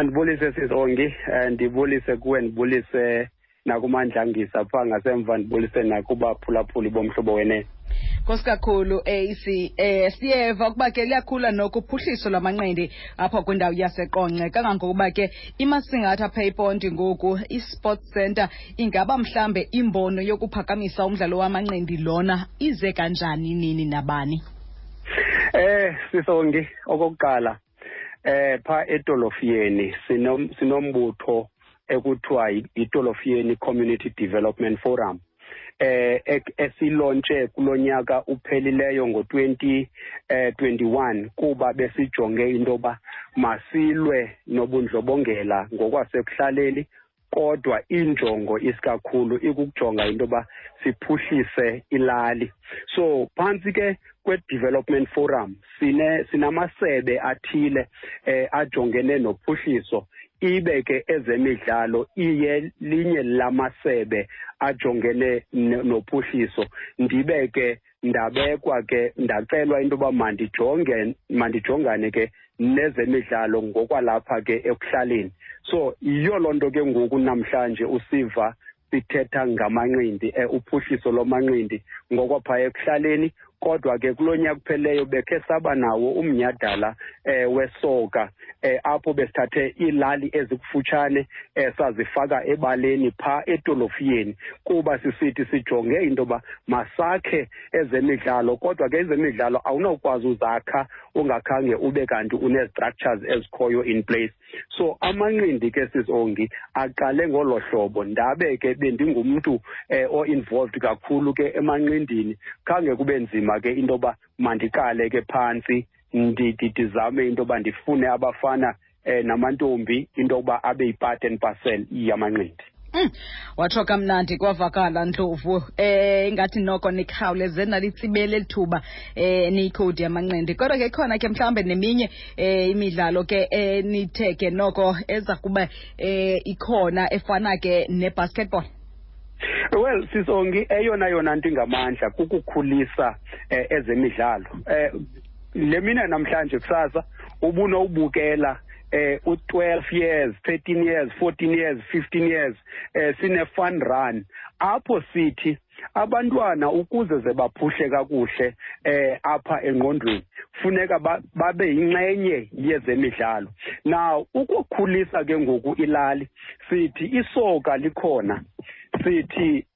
mandibulise sizongi um ndibulise kuwe ndibulise nakumandlangisa phaa ngasemva ndibulise nakubaphulaphuli bomhlobo wenene. Nkosi kakhulu AC eh siyeva ukuba ke liyakhula noko uphuhliso lwamanqindi apha kwindawo yaseqonce. Kangangokuba ke imasingatha apha iponti ngoku i-sports center ingaba mhlambe imbono yokuphakamisa umdlalo wamanqindi lona? Ize kanjani nini nabani? Eh sisongi okokuqala eh pha edolofiyeni sinombutho ekuthiwa idolofiyeni community development forum eh esilontshe kulonyaka uphelileyo ngo20 eh 21 kuba besijonge into ba masilwe nobundlobongela ngokwasekuhlaleni kodwa injongo isikakhulu ikukujonga into ba siphuhlise ilali. So phantsi ke kwe-development forum sine sinamasebe athile eh ajongene nophuhliso ibe ke ezemidlalo iye linye lamasebe ajongene nophuhliso. Ndibe ke ndabekwa ke ndacelwa into yoba mandijonge mandijongane ke nezemidlalo ngokwalapha ke ekuhlaleni. So yiyo loo nto ke ngoku namhlanje usiva sithetha ngamanqindi um uphuhliso lwamanqindi ngokwaphaya ekuhlaleni. Kodwa ke kulo nyaka kupheleyo bekhe saba nawo umnyhadala um wesoka um apho besithathe iilali ezikufutshane um sazifaka ebaleni phaa etolofiyeni kuba sisithi sijonge into masakhe ezemidlalo. Kodwa ke ezemidlalo awunawukwazi uzakha ungakhange ube kanti une-structures ezikhoyo in place. So amanqindi ke sisongi aqale ngolo hlobo. Ndabe ke bendingumntu um o-involved kakhulu ke emanqindini. Khange kube nzima ke into yoba mandikale ke phantsi ndizame into yoba ndifune abafana um namantombi into yokuba abe yipart and parcel yamanqindi. Mm. watsho kamnandi kwavakala ndlovu. Eh ingathi noko nikhawuleze nalitsibele lithuba eh niyikhodi yamanqindi. Kodwa ke khona ke mhlambe neminye eh imidlalo ke eh nithe ke noko eza kuba eh ikhona efana ke nebasketball well sisongi eyona yona nto ingamandla kukukhulisa eh, ezemidlalo. Eh le mina namhlanje kusasa ubunowubukela eh u12 years 13 years 14 years 15 years eh sine fun run. Apho sithi abantwana ukuze ze baphuhle kakuhle eh apha engqondweni funeka babe yinxenye yezemidlalo. Now ukukhulisa ke ngoku ilali sithi isoka likhona. Sithi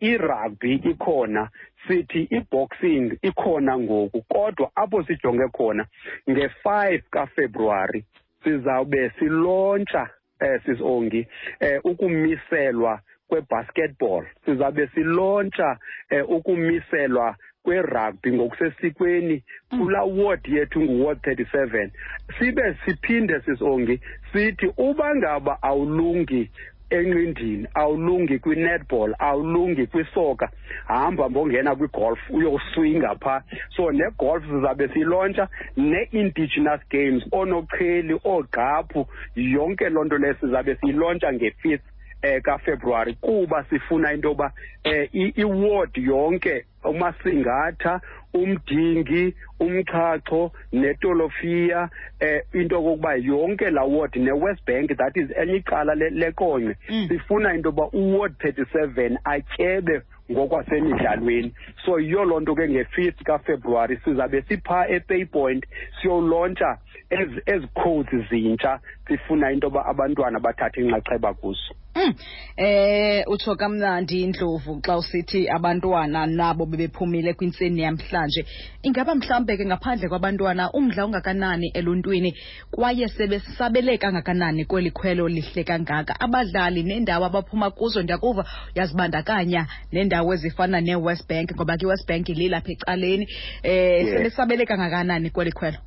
irugby ikhona sithi iboxing ikhona ngoku kodwa apho sijonge khona nge-5 kaFebruary sizawube silontsha eh sisongi eh ukumiselwa kwebasketball. Sizabe silontsha eh, ukumiselwa kwerugby ngokusesikweni kulaa ward yethu nguward 37 sibe siphinde sisongi sithi uba ngaba awulungi enqindini awulungi kwi-netball awulungi kwisoka hamba mbongena kwigolf uyoswinga phaa so negolf sizabe siyilontsha ne-indigenous games oonoqheli oogqaphu yonke loo nto leyo sizabe siyilontsha nge-fifth eh kaFebruary. Kuba sifuna into yoba eh iward yonke umasingatha umdingi umchacho netolofiya eh into kokuba yonke la ward neWest Bank that is enye icala leqonqe Mm. sifuna into yoba uward 37 atyebe ngokwasemidlalweni so yiyo loo nto ke nge-fifth kafebruwari sizabe siphaa epay point siyolontsha ezi ezi codes zintsha sifuna into yoba abantwana bathathe inxaxheba kuzo Mm. Eh utsho kamnandi indlovu xa usithi abantwana nabo bebephumile kwintseni yamhlanje ingaba mhlambe ke ngaphandle kwabantwana umdla ungakanani eluntwini kwaye sebesabele kangakanani kweli khwelo lihle kangaka abadlali nendawo abaphuma kuzo ndiyakuva uyazibandakanya neendawo ezifana ne-West Bank ngoba ke i-West Bank lilapha ecaleni eh Yes. sebesabele kangakanani kweli khwelo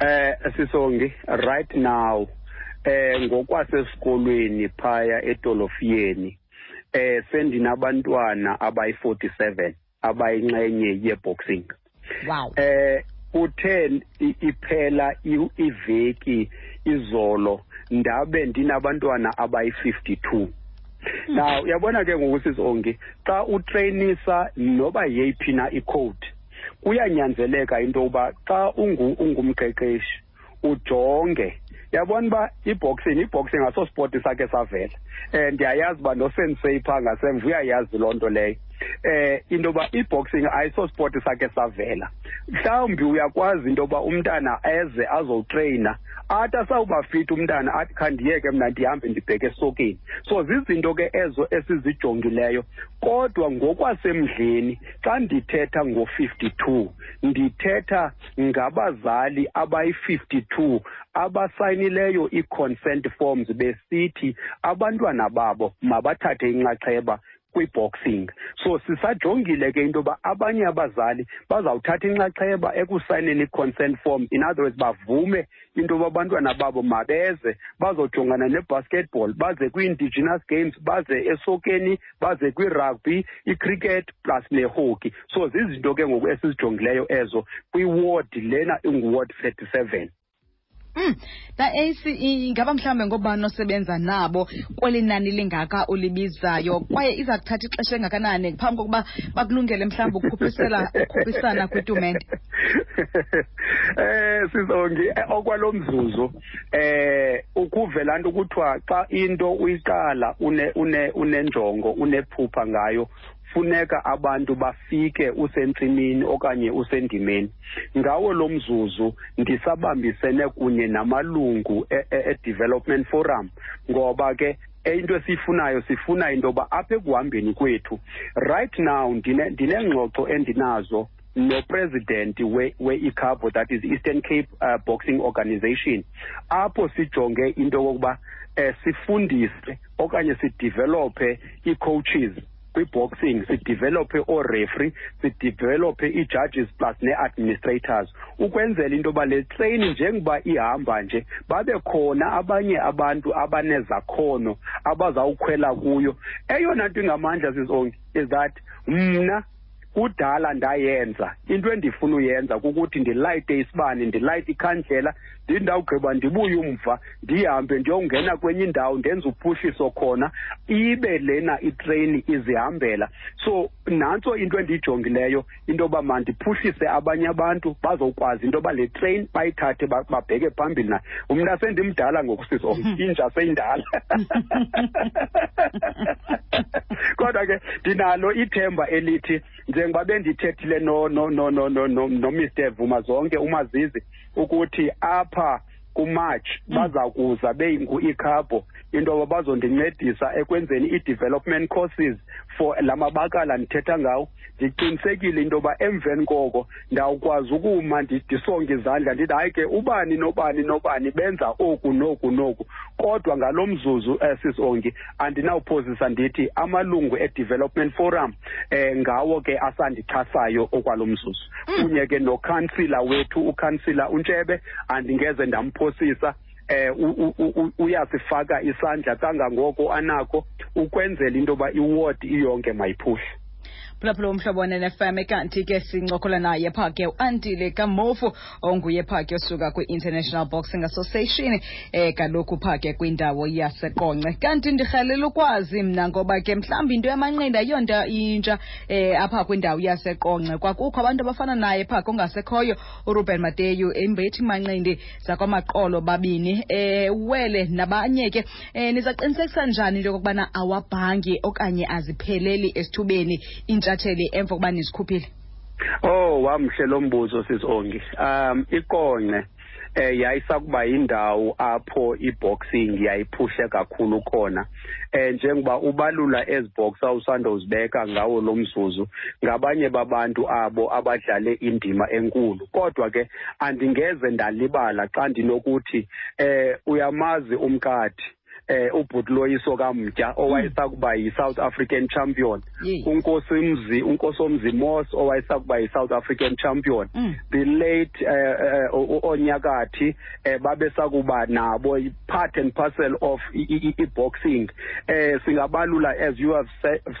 eh sisongi right now eh ngokwasesikolweni phaya edolofiyeni eh sendinabantwana abayi47 abayinxenye yeboxing. Wow. Eh uthe iphela iveki izolo ndabe ndinabantwana abayi52 now uyabona ke ngoku sisongi xa utrainisa noba yeyiphi na icode kuyanyanzeleka into yokuba xa ungu ungumqeqeshi ujonge yabona uba iboxing iboxing asosport sakhe savela. Um ndiyayazi uba nosensei phaa ngasemva uyayazi loo nto leyo. Eh into yoba i-boxing ayisosport sakhe savela. Mhlawumbi uyakwazi into yoba umntana eze azowutreyina athi asawubafithi umntana athi khandiyeke mna ndihambe ndibheke esokeni. So zizinto ke ezo esizijongileyo. Kodwa ngokwasemdleni xa ndithetha ngo-fifty-two ndithetha ngabazali abayi-fifty-two abasayinileyo ii-consent forms besithi abantwana babo mabathathe inxaxheba kwi-boxing. So sisajongile ke into yoba abanye abazali bazawuthatha inxaxheba ekusayineni i-consent form. In other words bavume into yoba abantwana babo mabeze bazojongana ne-basketball baze kwii-indigenous games baze esokeni baze kwirugby i-cricket plus nehockey. So zizinto ke ngoku esizijongileyo ezo kwiward lena inguward thirty seven Mm, Da AC ingaba mhlambe ngobani osebenza nabo kweli nani lingaka ulibizayo kwaye iza kuthatha ixesha engakanani phambi kokuba bakulungele mhlambe ukukhuphisela ukukhuphisana kwitumente? Eh sizongi okwalo mzuzu eh ukuvela nto kuthiwa xa into uyiqala une une unenjongo unephupha ngayo funeka abantu bafike usentsimini okanye usendimeni. Ngawo lo mzuzu ndisabambisene kunye namalungu e-development forum ngoba ke into esiyifunayo sifuna into yoba apha ekuhambeni kwethu right now ndinengxoxo endinazo nopresident we-icabo that is eastern cape uh, boxing organization. Apho sijonge into yokokuba um sifundise okanye sidevelophe ii-coaches kwi-boxing sidevelophe oo-referee sidevelophe ii-judges plus nee-administrators ukwenzela into yoba le treyini njengoba ihamba nje babe khona abanye abantu abanezakhono abazawukhwela kuyo. Eyona nto ingamandla sizonke is that mna kudala ndayenza. Into endifuna uyenza kukuthi ndilayite isibane ndilayite ikhandlela ndithi ndawugqiba ndibuye umva ndihambe ndiyongena kwenye indawo ndenze uphuhliso khona ibe lena itreyini izihambela so nantso into endiyijongileyo into yoba mandiphuhlise abanye abantu bazokwazi into yoba le treyini bayithathe babheke phambili nayo umntu asendimdala ngokusiso inja seyindala kodwa ke ndinalo ithemba elithi njengoba bendithethile no no no no no no no Mr Vuma zonke umazizi ukuthi apha kumatshi baza kuza beyingu-ikhabo into yoba bazondincedisa ekwenzeni i-development courses for la mabakala ndithetha ngawo. Ndiqinisekile into yoba emveni koko ndawukwazi ukuma ndisonge izandla ndithi hayi ke ubani nobani nobani benza oku noku noku kodwa ngalo mzuzu um sisongi andinawuphosisa ndithi amalungu e-development forum um ngawo ke asandixhasayo okwalo mzuzu. Kunye ke nokhansila wethu ukhansila untshebe andingeze ndamphosisa eh uyasifaka isandla kangangoko anako ukwenzela into yoba iward iyonke mayiphuhle. Phulaphula umhlobo wane-fm kanti ke sincokola naye phaa ke u-antile kamofu onguye phaa ke osuka kwi-international boxing association um kaloku phaa ke kwindawo yaseqonce. Kanti ndirhalela ukwazi mna ngoba ke mhlawumbi into yamanqindi ayiyonto intsha um apha kwindawo yaseqonce. Kwakukho abantu abafana naye phaa kongasekhoyo uruben mateyu imbethi manqindi zakwamaqolo babini um wele nabanye ke um nizaqinisekisa njani into yokokubana awabhangi okanye azipheleli esithubeni intsha intshatsheli emva kokuba nizikhuphile oh wamhle lo mbuzo sisongi um iqonce eh yayisakuba indawo apho iboxing yayiphuhle kakhulu khona. Eh njengoba ubalula eziboxer usandozibeka ngawo lo mzuzu ngabanye babantu abo abadlale indima enkulu. Kodwa ke andingeze ndalibala xa ndinokuthi eh uyamazi umkadi eh ubhutloyiso kamtya owayesakuba yi-south african champion. Unkosimzi unkosomzi moss owayesakuba yi-south african champion. The late uh, onyakathi eh babesakuba nabo part and parcel of i-boxing. Eh singabalula as you have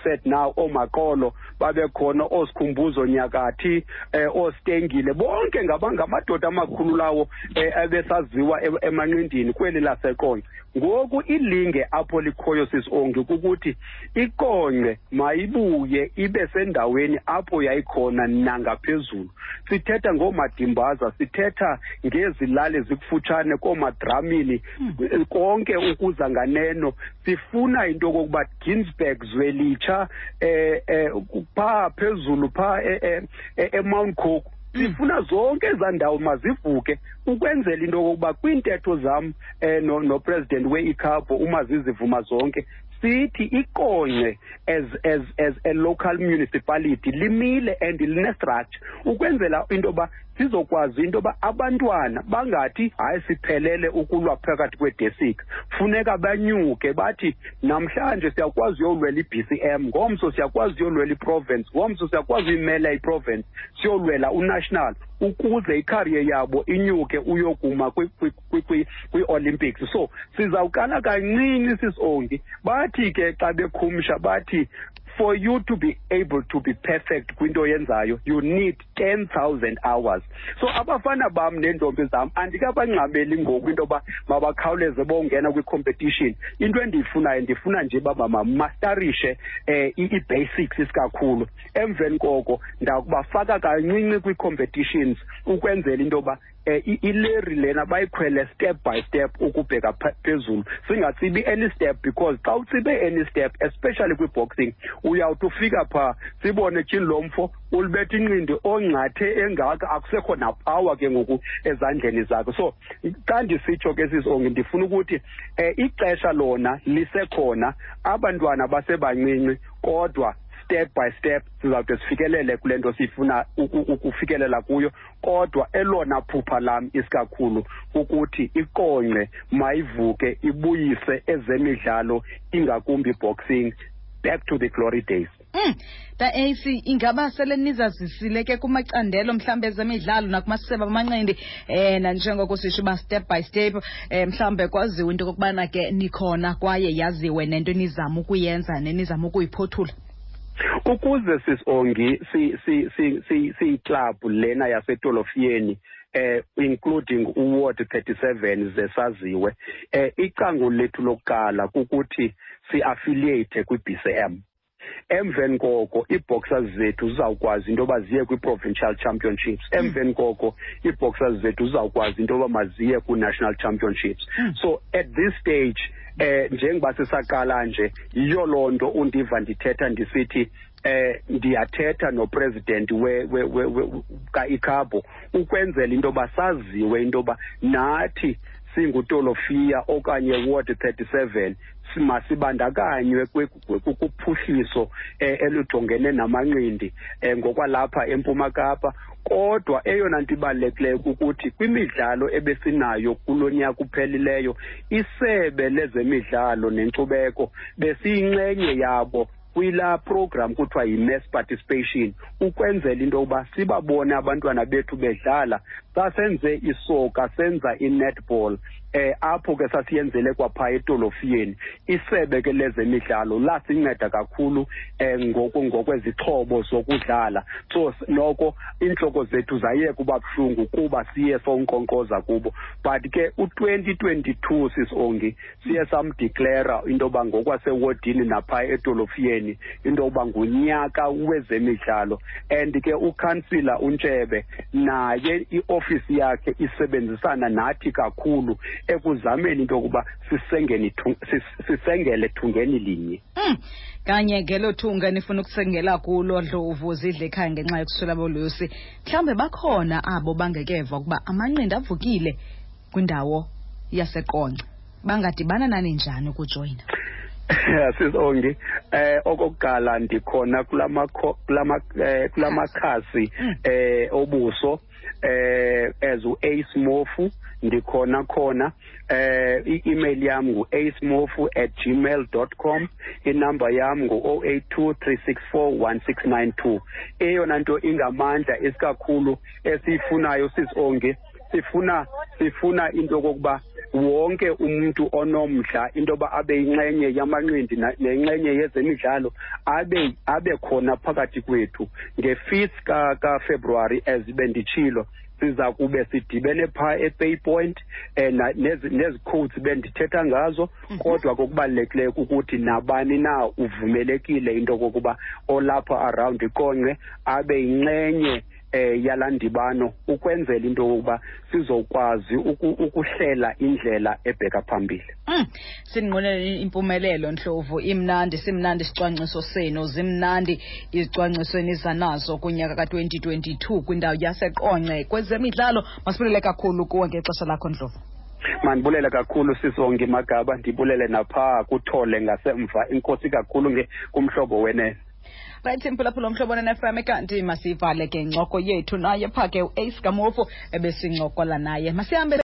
said now omaqolo babekhona osikhumbuzo nyakathi eh ostengile bonke ngabangamadoda amakhulu lawo ebesaziwa emanqindini kweli laseqonce. Ngoku ilinge apho likhoyo sisongi kukuthi iqonqe mayibuye ibe sendaweni apho yayikhona nangaphezulu sithetha ngoomadimbaza sithetha ngezilali zikufutshane koomadramini Hmm. konke ukuza nganeno sifuna into yokokuba ginsburg zwelitsha eh eh phaa phezulu phaa e- e- e- emount cook Hmm. Sifuna zonke ezaa ndawo mazivuke ukwenzela into yokokuba kwiintetho zam um nopresident we-icabo umazizivuma zonke sithi iqonce as as as a local municipality limile and linestructure ukwenzela into yoba sizokwazi into yoba abantwana bangathi hayi siphelele ukulwa phakathi kwedesika funeka banyuke bathi namhlanje siyakwazi uyolwela i-b c m ngomso siyakwazi uyolwela iprovince ngomso siyakwazi uyimela iprovince siyolwela unational ukuze ikarie yabo inyuke uyokuma kwi-olympics. So sizawuqala kancinci sisongi bathi ke xa bekhumsha bathi for you to be able to be perfect kwinto oyenzayo you need 10000 hours. So abafana bam neentombi zam andikabangxameli ngoku into yoba mabakhawuleze bongena kwi-competition. Into endiyifunayo ndifuna nje uba mamastarishe um i-basics isikakhulu. Emveni koko ndakubafaka kancinci kwii-competitions ukwenzela into yoba um ileri lena bayikhwele step by step ukubheka phezulu. Singatsibi any step because xa utsibe any step especially kwi-boxing uyawuthi ufika phaa sibone tyhini lo mfo ulibetha inqindi ongcathe engaka akusekho napower ke ngoku ezandleni zakhe. So xa ndisitsho ke sisonke ndifuna ukuthi um ixesha lona lisekhona abantwana basebancinci kodwa step by step sizawude sifikelele kule nto sifuna ukufikelela kuyo. Kodwa elona phupha lam isikakhulu ukuthi iqonqe mayivuke ibuyise ezemidlalo ingakumbi boxing back to the glory days. Mm. Da AC ingaba sele nizazisile ke kumacandelo mhlambe ezemidlalo nakumasebe amanqindi eh nanjengoko sisho uba step by step eh mhlambe kwaziwe into kokubana ke nikhona kwaye yaziwe nento nizama ukuyenza nenizama ukuyiphothula ukuze sisongi si si si si siyiclub lena yasetolofiyeni eh including uward 37 zesaziwe eh icango lethu lokuqala kukuthi si-affiliate kwi-BCM emveni koko ii-boxers zethu zizawukwazi into yoba ziye kwi-provincial championships. Emveni koko ii-boxers zethu zizawukwazi into yoba maziye kwi-national championships. So at this stage eh njengoba sisaqala nje yiyo loo nto undiva ndithetha ndisithi eh ndiyathetha nopresident we, we, we, we ka-icabo ukwenzela into yoba saziwe into yoba nathi singutolofiya okanye ward 37 masibandakanywe kuphuhliso eh, elujongene namanqindi eh, ngokwalapha empuma kapa. Kodwa eyona nto ibalulekileyo kukuthi kwimidlalo ebesinayo kulo nyaka uphelileyo isebe lezemidlalo nenkcubeko besiyinxenye yabo kwilaa program kuthiwa yi-mass participation ukwenzela into yokuba sibabone abantwana bethu bedlala xa senze isoka senza i-netball eh apho ke sasiyenzele kwapha etolofiyeni isebe ke lezemidlalo lasinceda kakhulu eh ngoku ngokwezixhobo zokudlala. So noko iintloko zethu zaye uba buhlungu kuba siye sonkqonkqoza kubo. But ke u-2022 sisongi siye samdiklara into yoba ngokwasewodini naphaa etolofiyeni into yoba ngunyaka wezemidlalo. And ke ukhansila untshebe naye iofisi yakhe isebenzisana nathi kakhulu ekuzameni into yokuba sisengeni sisengele thungeni linye. Mm. kanye ngelo thunga nifuna ukusengela kulo dlovu zidle ekhaya ngenxa yokuswela bolusi. Mhlawumbe bakhona abo bangekeva ukuba amanqindi avukile kwindawo yaseqonce. Bangadibana nani njani ukujoyina? Sisongi eh okokuqala ndikhona kulama kulama kulamakhasi eh obuso eh as u-ace mofu. Ndikhona khona eh i-email yam ngu-acemofu at gmail dot com inamba yam ngu-o eight two three six four one six nine two. Eyona nto ingamandla esikakhulu esiyifunayo sisonke sifuna sifuna into yokokuba wonke umuntu onomdla into yoba abe yinxenye yamanqindi nenxenye yezemidlalo abe abe khona phakathi kwethu. Nge-fifth kafebruary as benditshilo siza kube sidibene phaa e-bay point um nezi codes bendithetha ngazo kodwa kokubalulekileyo kukuthi nabani na uvumelekile into kokuba olapha around ikonqe abe yinxenye eh yalandibano ukwenzela into yokuba sizokwazi ukuhlela indlela ebheka phambili. Mm. sinqwenele impumelelo ndlovu imnandi simnandi isicwangciso senu. Zimnandi izicwangciso zanazo nazo kunyaka ka-2022 kwindawo yaseqonce. Kwezemidlalo masibulele kakhulu kuwe ngexesha lakho ndlovu mandibulele kakhulu sisonke magaba. Ndibulele napha kuthole ngasemva. Inkosi kakhulu kumhlobo wenene right mphulaphula mhlobo nenefm kanti masivale ke incoko yethu. Naye phaa ke uace kamofu ebesincokola naye. Masihambe